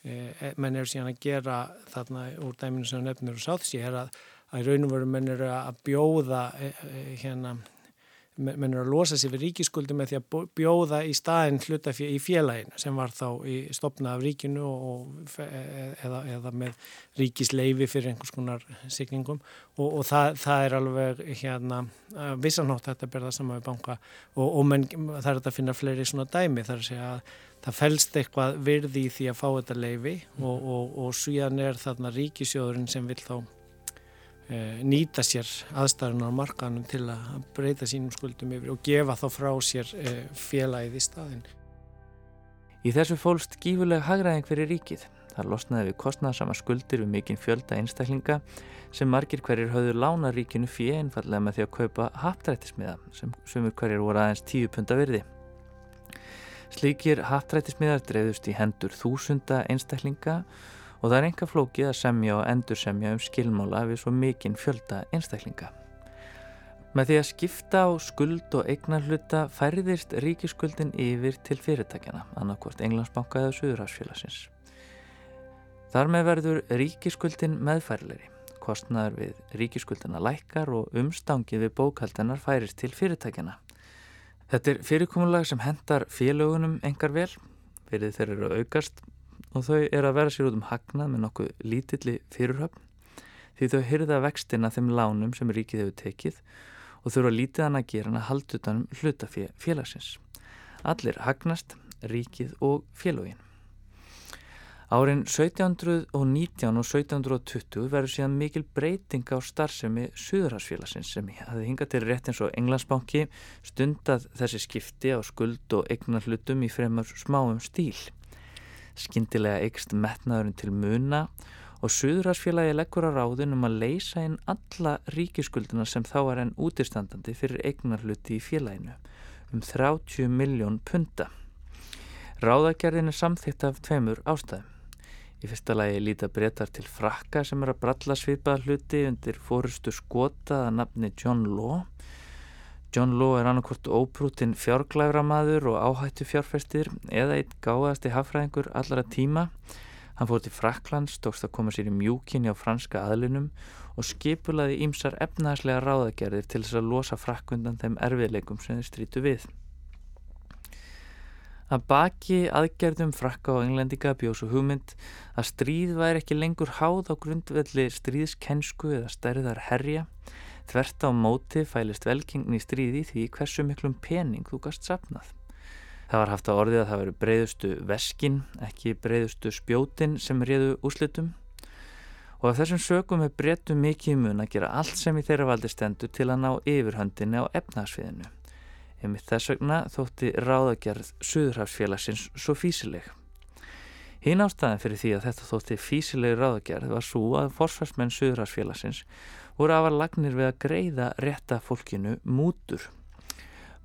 menn eru síðan að gera þarna úr dæminu sem nefnir og sátt sér að, að raun og veru menn eru að bjóða eh, eh, hérna menn eru að losa sér við ríkiskuldi með því að bjóða í staðin hluta í félaginu sem var þá í stopna af ríkinu og, eða, eða með ríkisleifi fyrir einhvers konar signingum og, og það, það er alveg hérna vissanótt þetta berða saman við banka. Og, og menn, það er að finna fleiri svona dæmi þar að segja að það fælst eitthvað virði í því að fá þetta leifi og, og, og síðan er þarna ríkisjóðurinn sem vil þá e, nýta sér aðstæðan á markanum til að breyta sínum skuldum yfir og gefa þá frá sér e, félagið í staðin. Í þessu fólst gífuleg hagraðing fyrir ríkið. Það losnaði við kostnaðsama skuldir við mikinn fjölda einstaklinga sem margir hverjir höfðu lána ríkinu fyrir einfallega með því að kaupa haptrættismiða sem sumur hverjir voru aðeins tíu punta virði. Slíkir hattrættismiðar dreifðust í hendur þúsunda einstaklinga og það er enga flókið að semja og endur semja um skilmála við svo mikinn fjölda einstaklinga. Með því að skipta á skuld og eignarhluta færðist ríkiskuldin yfir til fyrirtækjana, annarkvort Englandsbanka eða Suðurásfélagsins. Þar með verður ríkiskuldin meðfærleiri. Kostnaður við ríkiskuldina lækkar og umstangið við bókaldanar færist til fyrirtækjana. Þetta er fyrirkomulag sem hendar félögunum engar vel, verið þeir eru aukast og þau eru að vera sér út um hagnað með nokkuð lítilli fyrirhöfn því þau hyrða vextina þeim lánum sem ríkið hefur tekið og þurfa lítið hann að gera hann að halda utanum hlutafélagsins. Allir hagnast, ríkið og félögin. Árin 1719 og 1720 verður síðan mikil breyting á starfsemi Suðurhagsfélagsins sem hafði hingað til rétt eins og Englandsbanki stundað þessi skipti á skuld og eignar hlutum í fremur smáum stíl. Skindilega eigst metnaðurinn til muna og Suðurhagsfélagi leggur á ráðin um að leysa inn alla ríkiskulduna sem þá er enn útistandandi fyrir eignarhluti í félaginu um 30 miljón punta. Ráðagerðin er samþýtt af tveimur ástæðum. Í fyrsta lagi líta breytar til frakka sem er að bralla svipaða hluti undir fórustu skota að nafni John Law. John Law er annarkvort óprútin fjárglæfra maður og áhættu fjárfestir eða einn gáðasti hafræðingur allara tíma Hann fór til Fraklands, tókst að koma sér í mjúkinni á franska aðlunum og skipulaði ímsar efnaðslega ráðagerðir til þess að losa frakkundan þeim erfiðleikum sem þeir strítu við. Að baki aðgerðum frakka og englendinga bjóðs og hugmynd að stríð væri ekki lengur háð á grundvelli stríðskensku eða stærðar herja, þvert á móti fælist velkingni stríði því hversu miklum pening þú gast sapnað. Það var haft að orðið að það veru breyðustu veskin, ekki breyðustu spjótin sem réðu úslitum og af þessum sögum er breytu mikið mun að gera allt sem í þeirra valdi stendur til að ná yfirhöndinni á efnagsviðinu. Emið þess vegna þótti ráðagerð Suðurhafsfélagsins svo físileg. Hín ástæðin fyrir því að þetta þótti físilegi ráðagerð var svo að forsvarsmenn Suðurhafsfélagsins voru afar lagnir við að greiða rétta fólkinu mútur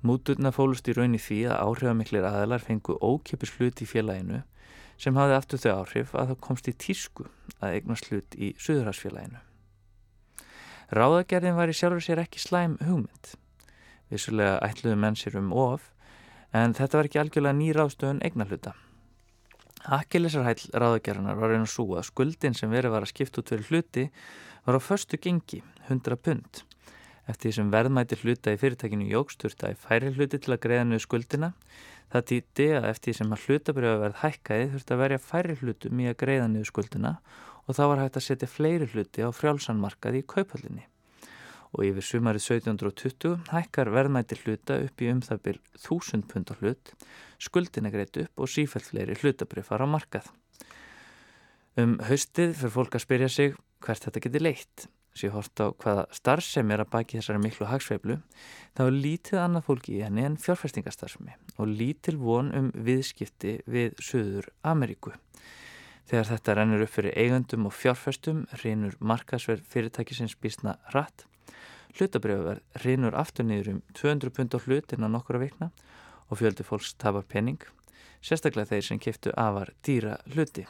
Múturna fólust í raun í því að áhrifamiklir aðalar fengu ókipis hlut í félaginu sem hafði aftur þau áhrif að það komst í tísku að eignast hlut í Suðurhagsfélaginu. Ráðagerðin var í sjálfur sér ekki slæm hugmynd. Vissulega ætluðu menn sér um of en þetta var ekki algjörlega ný ráðstöðun eignarhluta. Akkillisarhæll ráðagerðinar var einu svo að skuldin sem verið var að skipta út fyrir hluti var á förstu gengi 100 pund Eftir því sem verðmæti hluta í fyrirtækinu jógsturta í færi hluti til að greiða niður skuldina, það týtti að eftir því sem að hlutabriða verð hækkaði þurfti að verja færi hlutum í að greiða niður skuldina og þá var hægt að setja fleiri hluti á frjálsanmarkaði í kaupallinni. Og yfir sumarið 1720 hækkar verðmæti hluta upp í um það byrj 1000 pundar hlut, skuldina greiðt upp og sífælt fleiri hlutabrið fara á markað. Um haustið fyrir fólk að spyrja sig hvert þetta geti leitt sé hort á hvaða starfsemi er að baki þessari miklu hagsveiflu, þá er lítið annað fólki í henni en fjárfestingastarfsemi og lítil von um viðskipti við Suður Ameríku. Þegar þetta rennur upp fyrir eigandum og fjárfestum, reynur markasverð fyrirtækisins bísna rætt, hlutabriðaverð reynur aftur niður um 200 pund á hlut innan nokkura vikna og fjöldi fólks tapar penning, sérstaklega þeir sem kiptu afar dýra hluti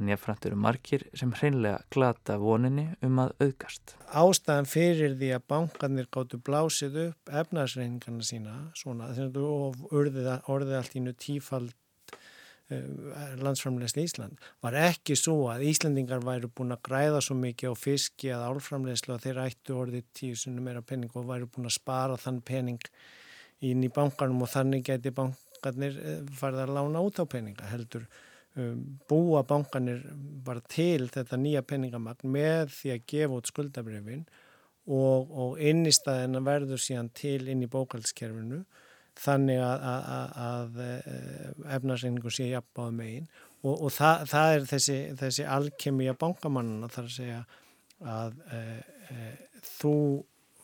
en jáfnframt eru margir sem hreinlega glata voninni um að auðgast. Ástæðan fyrir því að bankarnir gáttu blásið upp efnarsreiningarna sína svona, og orðið, orðið allt ínu tífald landsframlegsli Ísland. Var ekki svo að Íslandingar væru búin að græða svo mikið á fiski að álframlegslu að þeir ættu orðið tíu sunni meira pening og væru búin að spara þann pening inn í bankarnum og þannig geti bankarnir eh, farið að lána út á peninga heldur. Um, búa bankanir bara til þetta nýja peningamagn með því að gefa út skuldabrefin og, og innistæðina verður síðan til inn í bókaldskerfinu þannig að, að, að eh, efnarsreiningu sé jafnbáð megin. Og, og það, það er þessi, þessi alkemi að bankamannuna þar að segja að e, e, þú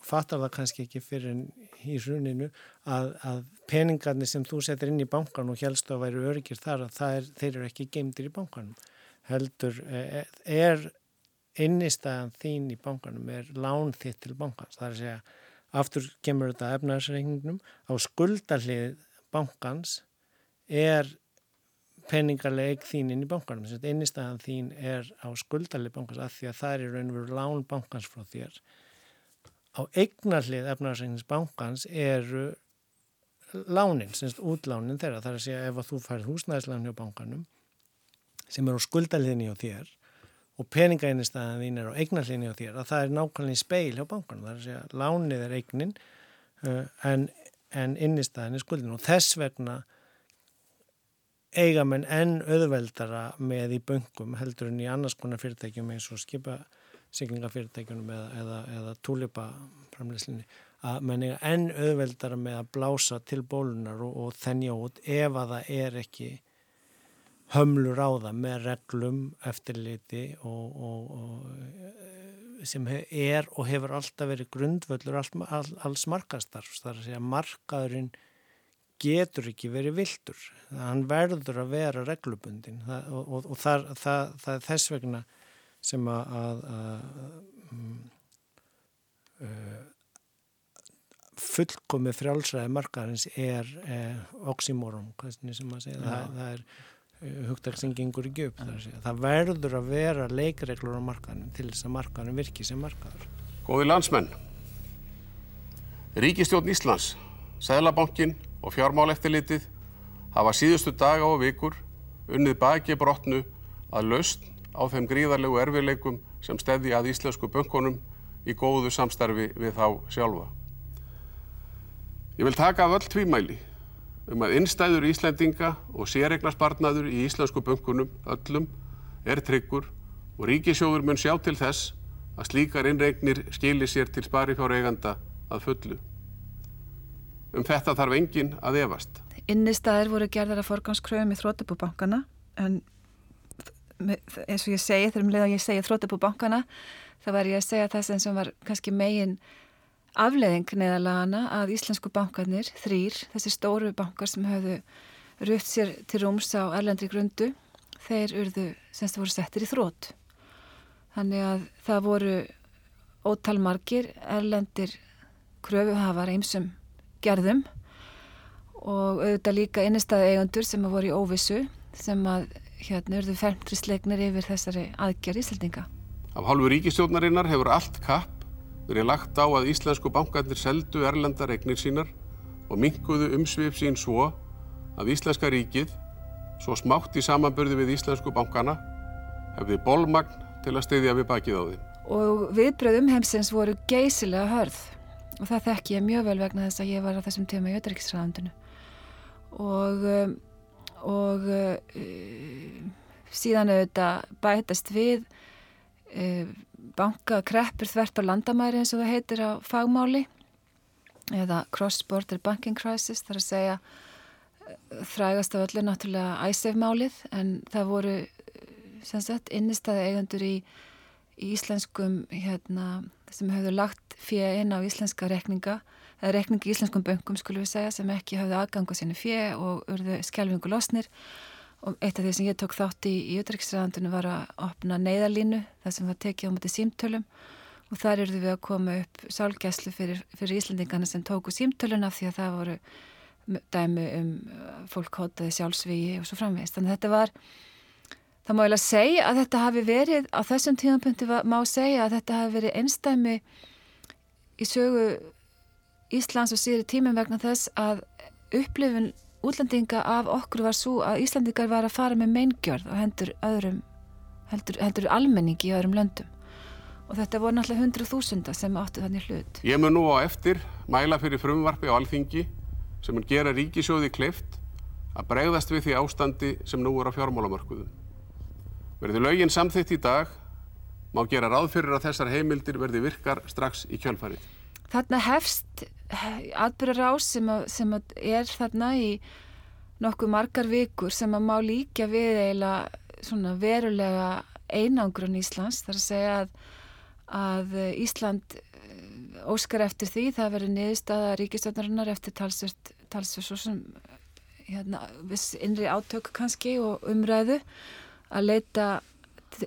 fattar það kannski ekki fyrir í hruninu að, að peningarnir sem þú setur inn í bankan og helst að væri öryggir þar að er, þeir eru ekki geimdir í bankanum. Heldur e, er innistæðan þín í bankanum er lán þitt til bankans. Það er að segja aftur kemur þetta efnarsreikningnum á skuldalið bankans er peningarleg þín inn í bankanum. Innistæðan þín er á skuldalið bankans af því að það er raun og veru lán bankans frá þér. Á eignarlið efnarsækningsbankans eru lánin, semst útlánin þeirra. Þar að segja ef að þú færð húsnæðislánin hjá bankanum sem er á skuldaliðinni á þér og peningainistæðan þín er á eignarliðinni á þér að það er nákvæmlega í speil hjá bankanum. Þar að segja lánið er eignin uh, en, en innistæðan er skuldin. Og þess vegna eiga menn enn auðveldara með í böngum heldur en í annars konar fyrirtækjum eins og skipa siglingafyrirtækjunum eða, eða, eða túlipaframleyslinni að menn eiga enn auðveldara með að blása til bólunar og, og þennja út ef að það er ekki hömlur á það með reglum eftirliti og, og, og sem er og hefur alltaf verið grundvöldur all, all, alls markastarfs þar að segja markaðurinn getur ekki verið viltur hann verður að vera reglubundin það, og, og þar, það, það er þess vegna sem að, að, að um, uh, fullkomi frjálsræði markaðins er eh, oxymoron, hvernig sem að segja, það, það er uh, hugdagsyngingur í gjöp, það, það verður að vera leikreglur á markaðinum til þess að markaðinum virki sem markaður. Góði landsmenn, Ríkistjórn Íslands, Sæðlabankin og fjármáleftilitið hafa síðustu daga og vikur unnið baki brotnu að laust á þeim gríðarlegu erfileikum sem stefði að íslensku bönkunum í góðu samstarfi við þá sjálfa. Ég vil taka af öll tvímæli um að innstæður Íslendinga og sérregnarspartnaður í íslensku bönkunum öllum er tryggur og ríkisjóður mun sjá til þess að slíkar innregnir skilir sér til sparifjáreiganda að fullu. Um þetta þarf enginn að efast. Innistæðir voru gerðar að forganskröfum í þrótabúbankana en eins og ég segi, þegar um leið að ég segja þrótabúbankana þá var ég að segja það sem var kannski megin afleðing neðalagana að íslensku bankarnir, þrýr, þessi stóru bankar sem höfðu rutt sér til rúms á erlendri grundu, þeir urðu semst voru settir í þrótt. Þannig að það voru ótalmarkir erlendir kröfuhafar einsum gerðum og auðvitað líka innistæði eigundur sem að voru í óvissu sem að hérna urðu fermtrisleiknir yfir þessari aðgerð íslendinga. Af hálfu ríkistjórnarinnar hefur allt kapp verið lagt á að íslensku bankarnir seldu erlendar eignir sínar og minkuðu umsvip sín svo að íslenska ríkið, svo smátt í samanbörði við íslensku bankana, hefði bólmagn til að styðja við bakið á þeim. Og viðbröðum heimsins voru geysilega hörð og það þekk ég mjög vel vegna þess að ég var á þessum tíma í Öturíkisræðandunu og, um, og uh, síðan auðvitað bætast við uh, bankakreppur þvert á landamæri eins og það heitir á fagmáli eða cross-border banking crisis þar að segja eh, þrægast af öllu náttúrulega æsefmálið en það voru sagt, innistæði eigandur í, í íslenskum hérna, sem hefðu lagt fyrir inn á íslenska rekninga eða rekningi íslenskum böngum skulum við segja sem ekki hafðu aðgang á sínu fyrir og urðu skjálfingu losnir og eitt af því sem ég tók þátt í í utryggsræðandunum var að opna neyðalínu þar sem var tekið á mati símtölum og þar eruðu við að koma upp sálgæslu fyrir, fyrir Íslandingana sem tóku símtöluna því að það voru dæmi um uh, fólk hótaði sjálfsvíi og svo framvegist. Þannig að þetta var, það má ég að segja að þetta hafi verið, á þessum tíðanpunkti má segja að þetta hafi verið einstæmi í sögu Íslands og síður tímum vegna þess að upplifun útlendinga af okkur var svo að Íslandingar var að fara með meingjörð og hendur öðrum heldur, heldur almenningi í öðrum löndum og þetta voru náttúrulega hundru þúsunda sem áttu þannig hlut. Ég mun nú á eftir mæla fyrir frumvarfi á alþingi sem mun gera ríkisjóði kleift að bregðast við því ástandi sem nú er á fjármálamörkuðum. Verði lögin samþitt í dag má gera ráð fyrir að þessar heimildir verði virkar strax í kjölfarið. Þarna hefst atbyrjar ás sem, að, sem að er þarna í nokkuð margar vikur sem að má líka við eiginlega verulega einangrun Íslands. Þar að segja að, að Ísland eh, óskar eftir því það verður niðurstaða ríkistjónarinnar eftir talsvert talsvert svo sem hérna, innri átök kannski og umræðu að leita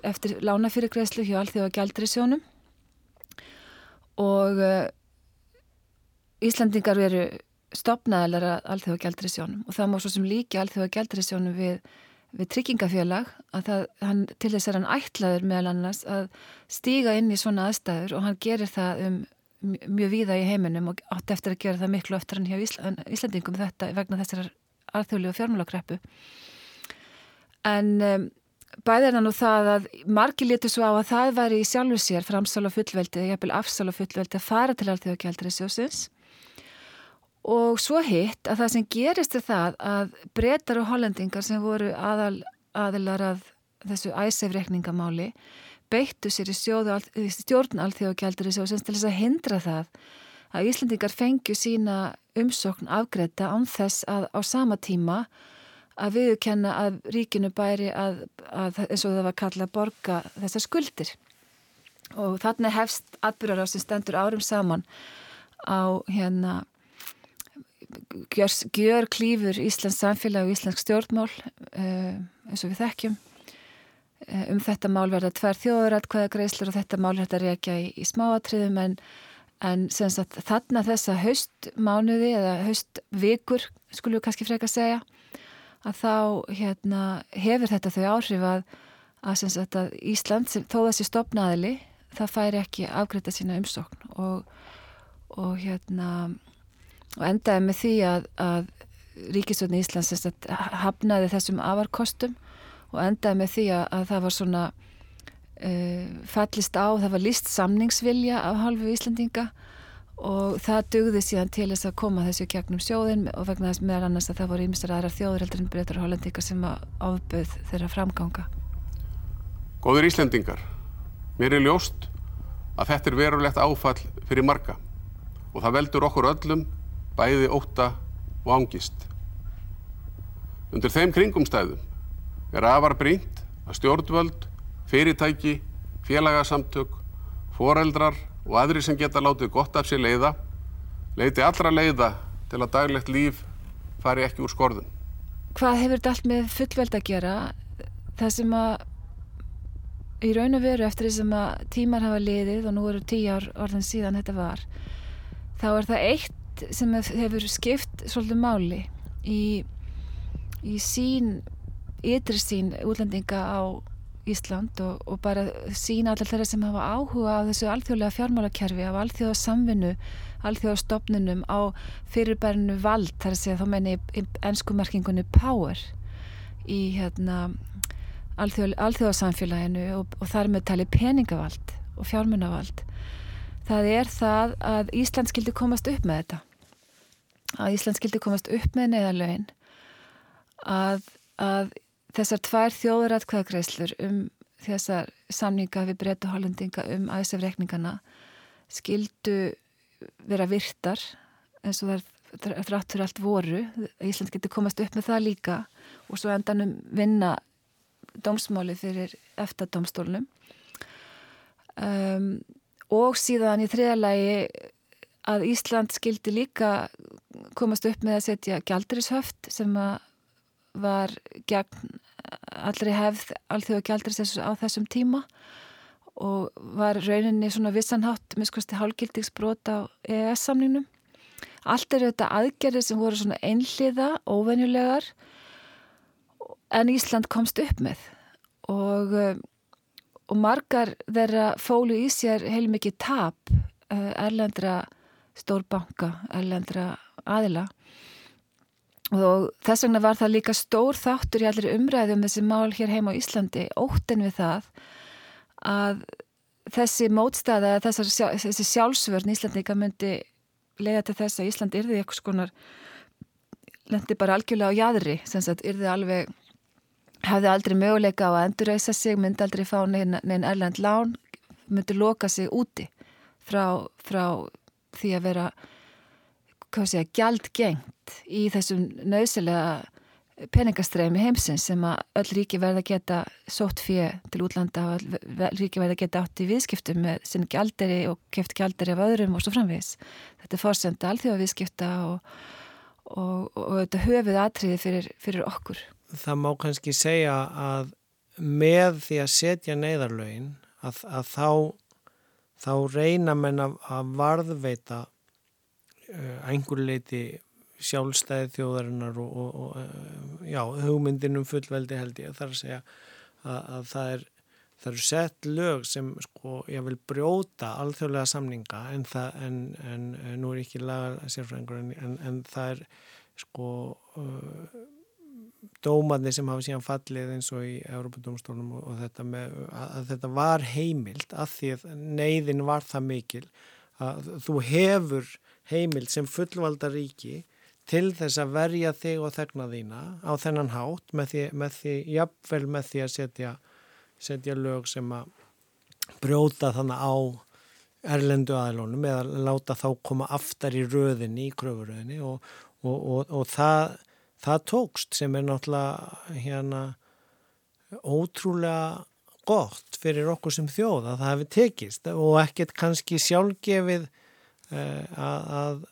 eftir lánafyrirgreðslu hjá allþjóða gældri sjónum og eh, Íslandingar veru stopnaðalar að alþjóða gældrisjónum og það má svo sem líki alþjóða gældrisjónum við, við tryggingafélag að það, hann, til þess er hann ætlaður meðal annars að stíga inn í svona aðstæður og hann gerir það um mjög víða í heiminum og átt eftir að gera það miklu eftir hann hjá Ísland, Íslandingum þetta vegna þessar alþjóðlegu fjármálakreppu. En um, bæðir það nú það að margi litur svo á að það væri í sjálfu sér framsála fullveldi eða jafnvel afsála fullveldi að fara til alþjóða gældrisjósins og svo hitt að það sem gerist er það að breytar og hollendingar sem voru aðal, aðilar að þessu æsefrekningamáli beittu sér í, stjórn alþjóðagjaldur í sjóðsins til þess að hindra það að Íslandingar fengju sína umsókn afgreita án þess að á sama tíma að viðkenna að ríkinu bæri að, að eins og það var kalla að borga þessar skuldir. Og þannig hefst atbyrjar á sem stendur árum saman á hérna gjör, klífur Íslands samfélag og Íslands stjórnmál uh, eins og við þekkjum. Eh, um þetta mál verða tvær þjóðuratkvæða greiðslur og þetta mál er þetta reykja í, í smáatriðum en, en þarna þessa haustmánuði eða haustvikur skulum við kannski freka að segja að þá hérna, hefur þetta þau áhrif að, að, sagt, að Ísland sem þó þessi stopnaðili það færi ekki afgreita sína umsókn og, og hérna og endaði með því að, að Ríkisvöldin Íslands sagt, hafnaði þessum afarkostum og endaði með því að, að það var svona uh, fallist á, það var list samningsvilja af halvu Íslandinga og það dugði síðan til þess að koma þessu gegnum sjóðin og vegna þess meðal annars að það voru ímistar aðra þjóður heldur en breytar og hollendingar sem áböð þeirra framganga. Góður Íslandingar, mér er ljóst að þetta er verulegt áfall fyrir marga og það veldur okkur öllum bæði óta og ángist. Undir þeim kringumstæðum er afar brínt að stjórnvöld, fyrirtæki, félagasamtök, foreldrar og aðri sem geta látið gott af sér leiða, leiti allra leiða til að daglegt líf fari ekki úr skorðum. Hvað hefur þetta allt með fullveld að gera? Það sem að í raun og veru eftir því sem að tímar hafa liðið og nú eru tíu ár orðin síðan þetta var, þá er það eitt sem hefur skipt svolítið máli í, í sín, ytri sín útlendinga á Ísland og, og bara sína allar þeirra sem hafa áhuga á þessu alþjóðlega fjármálakerfi, á alþjóða samvinnu, alþjóða stopnunum, á fyrirbærinu vald, þar að segja þá menni ennskumarkingunni power í hérna alþjóð, alþjóðasamfélaginu og, og þar með tali peningavald og fjármunavald. Það er það að Ísland skildi komast upp með þetta. Að Ísland skildi komast upp með neðalögin að, að þessar tvær þjóðuratkvæðagreislur um þessar samninga við breyta hollendinga um æsefreikningana skildu vera virtar eins og það er þráttur allt voru. Ísland getur komast upp með það líka og svo endanum vinna dómsmáli fyrir eftadómstólunum um, og síðan í þriðalagi að Ísland skildi líka komast upp með að setja gældurisöft sem var gegn allri hefð allþjóða gældris á þessum tíma og var rauninni svona vissanhátt miskosti hálgildigsbrot á EES-samningnum. Allt eru þetta aðgerðir sem voru svona einliða, óvenjulegar en Ísland komst upp með og, og margar þeirra fólu í sér heilmikið tap eh, erlendra stórbanka, erlendra aðila. Og þess vegna var það líka stór þáttur í allir umræðum þessi mál hér heima á Íslandi óttin við það að þessi mótstæða þessar, þessi sjálfsvörn Íslandika myndi lega til þess að Ísland yrði eitthvað skonar lendi bara algjörlega á jæðri sem sagt yrði alveg hefði aldrei möguleika á að endurreysa sig myndi aldrei fá neina erlend lán myndi loka sig úti frá, frá því að vera sé að gjaldgengt í þessum nöðsilega peningastræmi heimsins sem að öll ríki verða geta sótt fyrir til útlanda og öll ríki verða geta átt í viðskiptum með sinni gjalderi og keft gjalderi af öðrum og svo framvís. Þetta er fórsenda alþjóða viðskipta og, og, og, og þetta höfuð atriði fyrir, fyrir okkur. Það má kannski segja að með því að setja neyðarlögin að, að þá, þá reyna menn að varðveita Eh, einhver leiti sjálfstæði þjóðarinnar og, og, og eh, já, hugmyndinum fullveldi held ég þar að segja að, að það er það eru sett lög sem sko ég vil brjóta alþjóðlega samninga en það en, en, en nú er ekki laga sérfræðingur en, en það er sko uh, dómaðni sem hafa síðan fallið eins og í Európa-dómstólum og, og þetta með þetta var heimilt að því að neyðin var það mikil að þú hefur heimild sem fullvalda ríki til þess að verja þig og þegna þína á þennan hátt með því, með því jafnvel með því að setja, setja lög sem að brjóta þannig á erlendu aðlónum eða láta þá koma aftar í röðinni, í kröfuröðinni og, og, og það, það tókst sem er náttúrulega hérna ótrúlega gott fyrir okkur sem þjóð að það hefði tekist og ekkert kannski sjálfgefið Eh, að,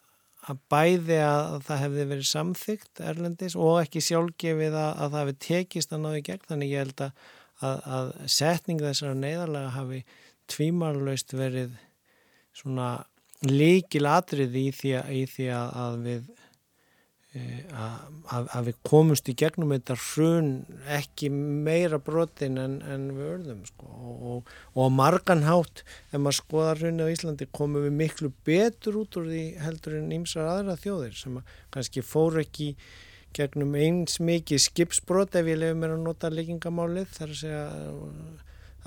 að bæði að það hefði verið samþygt erlendis og ekki sjálfgefið að, að það hefði tekist að náðu gegn. Þannig ég held að, að, að setning þessara neyðarlega hafi tvímarlaust verið svona líkil atrið í því að, í því að, að við að, að við komumst í gegnum þetta hrun ekki meira brotin en, en við örðum sko. og, og marganhátt ef maður skoðar hrunni á Íslandi komum við miklu betur út úr því heldur en ýmsar aðra þjóðir sem að kannski fór ekki gegnum eins mikið skipsbrot ef ég lefum mér að nota leikingamálið þar að segja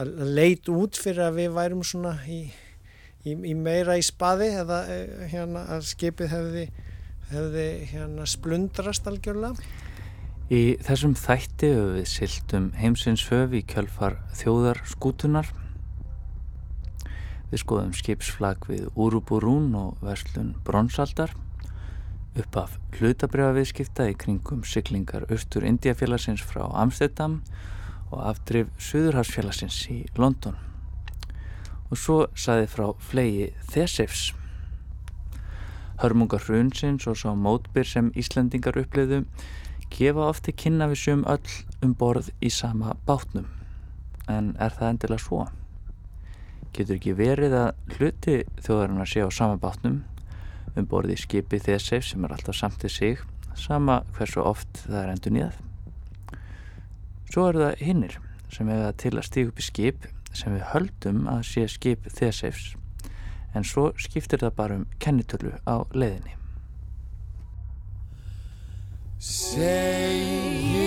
að leit út fyrir að við værum svona í, í, í meira í spaði eða eh, hérna að skipið hefði hefði hérna splundrast algjörlega. Í þessum þætti höfum við siltum heimsins höf í kjölfar þjóðar skútunar. Við skoðum skipsflag við Úruburún og verslun Bronsaldar upp af hlutabriðaviðskipta í kringum syklingar austur Indiafélagsins frá Amsterdam og afdrif Suðurhagsfélagsins í London. Og svo saði frá flegi Thesefs Hörmungar hrunsins og svo mótbyr sem Íslandingar uppliðu gefa ofti kynna við sum öll um borð í sama bátnum. En er það endilega svo? Getur ekki verið að hluti þjóðarinn að sé á sama bátnum um borð í skipi þessef sem er alltaf samt í sig, sama hversu oft það er endur nýjað. Svo eru það hinnir sem hefða til að stíða upp í skip sem við höldum að sé skip þessefs en svo skiptir það bara um kennitölu á leiðinni. Segir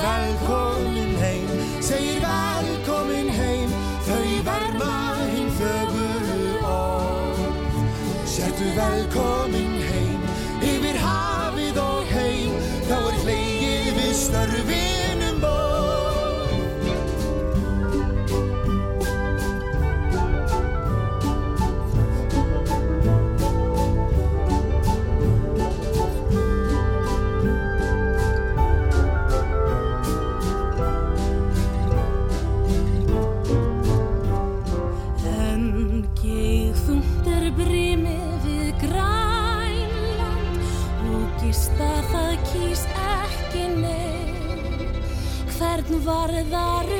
velkomin heim, segir velkomin heim, þau verma hinn föguru orð. Sértu velkomin guardar